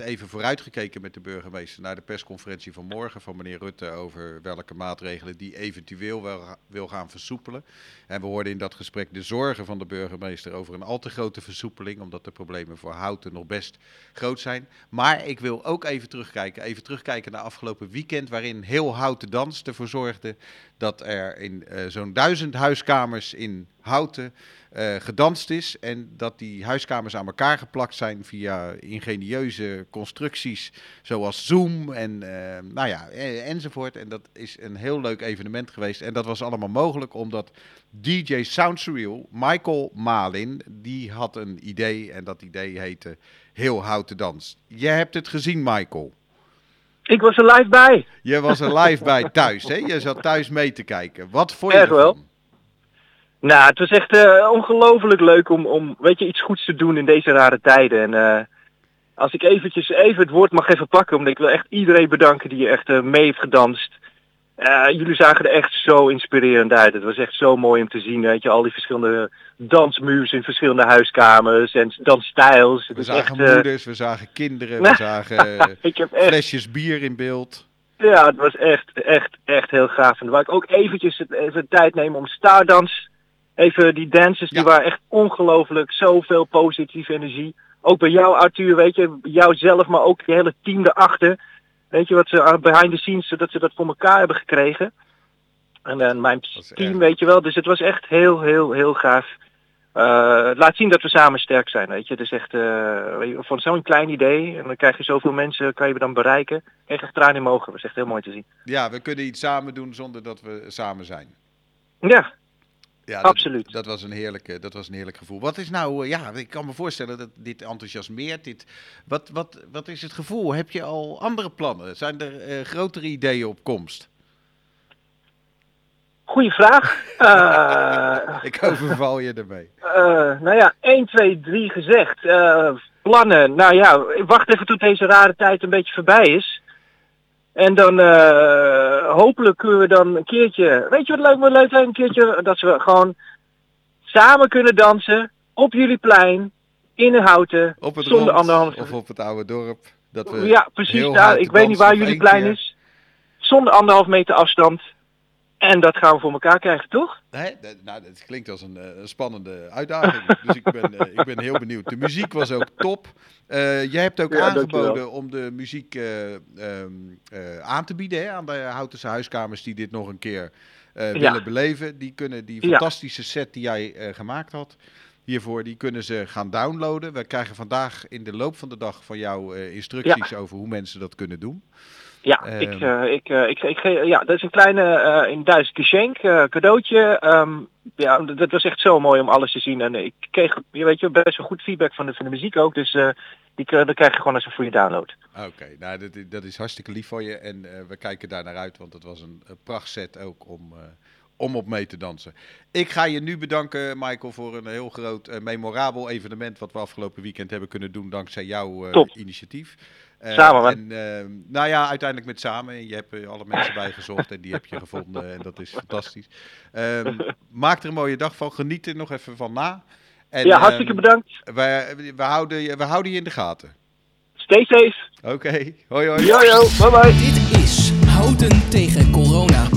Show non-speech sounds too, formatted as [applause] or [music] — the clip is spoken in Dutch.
even vooruitgekeken met de burgemeester naar de persconferentie van morgen van meneer Rutte over welke maatregelen die eventueel wel wil gaan versoepelen. En we hoorden in dat gesprek de zorgen van de burgemeester over een al te grote versoepeling, omdat de problemen voor houten nog best groot zijn. Maar ik wil ook even terugkijken, even terugkijken naar afgelopen weekend, waarin heel Houten Dans ervoor zorgde dat er in uh, zo'n duizend huiskamers in Houten uh, gedanst is. En dat die huiskamers aan elkaar geplakt zijn via ingenieuze constructies zoals Zoom en uh, nou ja, enzovoort. En dat is een heel leuk evenement geweest. En dat was allemaal mogelijk omdat DJ Soundsurreal, Michael Malin, die had een idee. En dat idee heette Heel Houten Dans. Je hebt het gezien, Michael. Ik was er live bij. Je was er live bij thuis, hè? Je zat thuis mee te kijken. Wat vond je Erg wel. Nou, het was echt uh, ongelooflijk leuk om, om, weet je, iets goeds te doen in deze rare tijden. En uh, als ik eventjes even het woord mag even pakken, omdat ik wil echt iedereen bedanken die echt uh, mee heeft gedanst. jullie zagen er echt zo inspirerend uit. Het was echt zo mooi om te zien, weet je, al die verschillende dansmuurs in verschillende huiskamers en dansstijls. We zagen echt, moeders, we zagen kinderen, we [laughs] zagen echt... flesjes bier in beeld. Ja, het was echt, echt, echt heel gaaf. En waar ik ook eventjes even tijd neem om Stardance Even die dancers, die waren echt ongelooflijk. Zoveel positieve energie. Ook bij jou, Arthur, weet je, jouzelf, maar ook je hele team erachter. Weet je wat ze behind the scenes, dat ze dat voor elkaar hebben gekregen. En, en mijn team, weet je wel. Dus het was echt heel, heel, heel gaaf. Uh, laat zien dat we samen sterk zijn, weet je. Het is echt uh, van zo'n klein idee. En dan krijg je zoveel mensen, kan je dan bereiken. Echt echt tranen in mogen. Dat is echt heel mooi te zien. Ja, we kunnen iets samen doen zonder dat we samen zijn. Ja, ja, Absoluut. Dat, dat, was een heerlijke, dat was een heerlijk gevoel. Wat is nou, uh, ja, ik kan me voorstellen dat dit enthousiasmeert. Dit, wat, wat, wat is het gevoel? Heb je al andere plannen? Zijn er uh, grotere ideeën op komst? Goeie vraag. Uh, [laughs] ik overval je ermee. nou ja, 1, 2, 3 gezegd. plannen. Nou ja, wacht even tot deze rare tijd een beetje voorbij is. En dan uh, hopelijk kunnen we dan een keertje, weet je wat leuk, wat leuk een keertje, dat we gewoon samen kunnen dansen op jullie plein, in een houten, op het zonder anderhalve... Of op het oude dorp. Dat we ja, precies daar. Ik weet niet waar jullie plein keer. is. Zonder anderhalf meter afstand. En dat gaan we voor elkaar krijgen, toch? Nee, dat, nou, dat klinkt als een, uh, spannende uitdaging. [laughs] dus ik ben, uh, ik ben heel benieuwd. De muziek was ook top. Uh, jij hebt ook ja, aangeboden om de muziek um, aan te bieden hè, aan de Houtense huiskamers die dit nog een keer willen ja. beleven. Die kunnen die fantastische set die jij gemaakt had hiervoor, die kunnen ze gaan downloaden. We krijgen vandaag in de loop van de dag van jou instructies over hoe mensen dat kunnen doen. Ja, um, ik, uh, ik, uh, ik, ik, ja, dat is een kleine uh, in Duits geschenk, cadeautje. Um, ja, dat was echt zo mooi om alles te zien. En ik kreeg, je weet je, best wel goed feedback van de, van de muziek ook. Dus die, dat krijg je gewoon als een goede download. Oké, okay, nou dat, dat is hartstikke lief van je. En we kijken daar naar uit, want het was een, een prachtset ook om, om op mee te dansen. Ik ga je nu bedanken, Michael, voor een heel groot, memorabel evenement... wat we afgelopen weekend hebben kunnen doen dankzij jouw initiatief. Uh, samen, en, uh, nou ja, uiteindelijk met samen. Je hebt er alle mensen bijgezocht en die heb je gevonden en dat is fantastisch. Um, [laughs] maak er een mooie dag van. Geniet er nog even van na. En, ja, hartstikke um, bedankt. We, we, houden, je, we houden je in de gaten. Stay safe. Oké, okay. hoi hoi. Yo, yo, bye bye. Dit is Houten tegen Corona.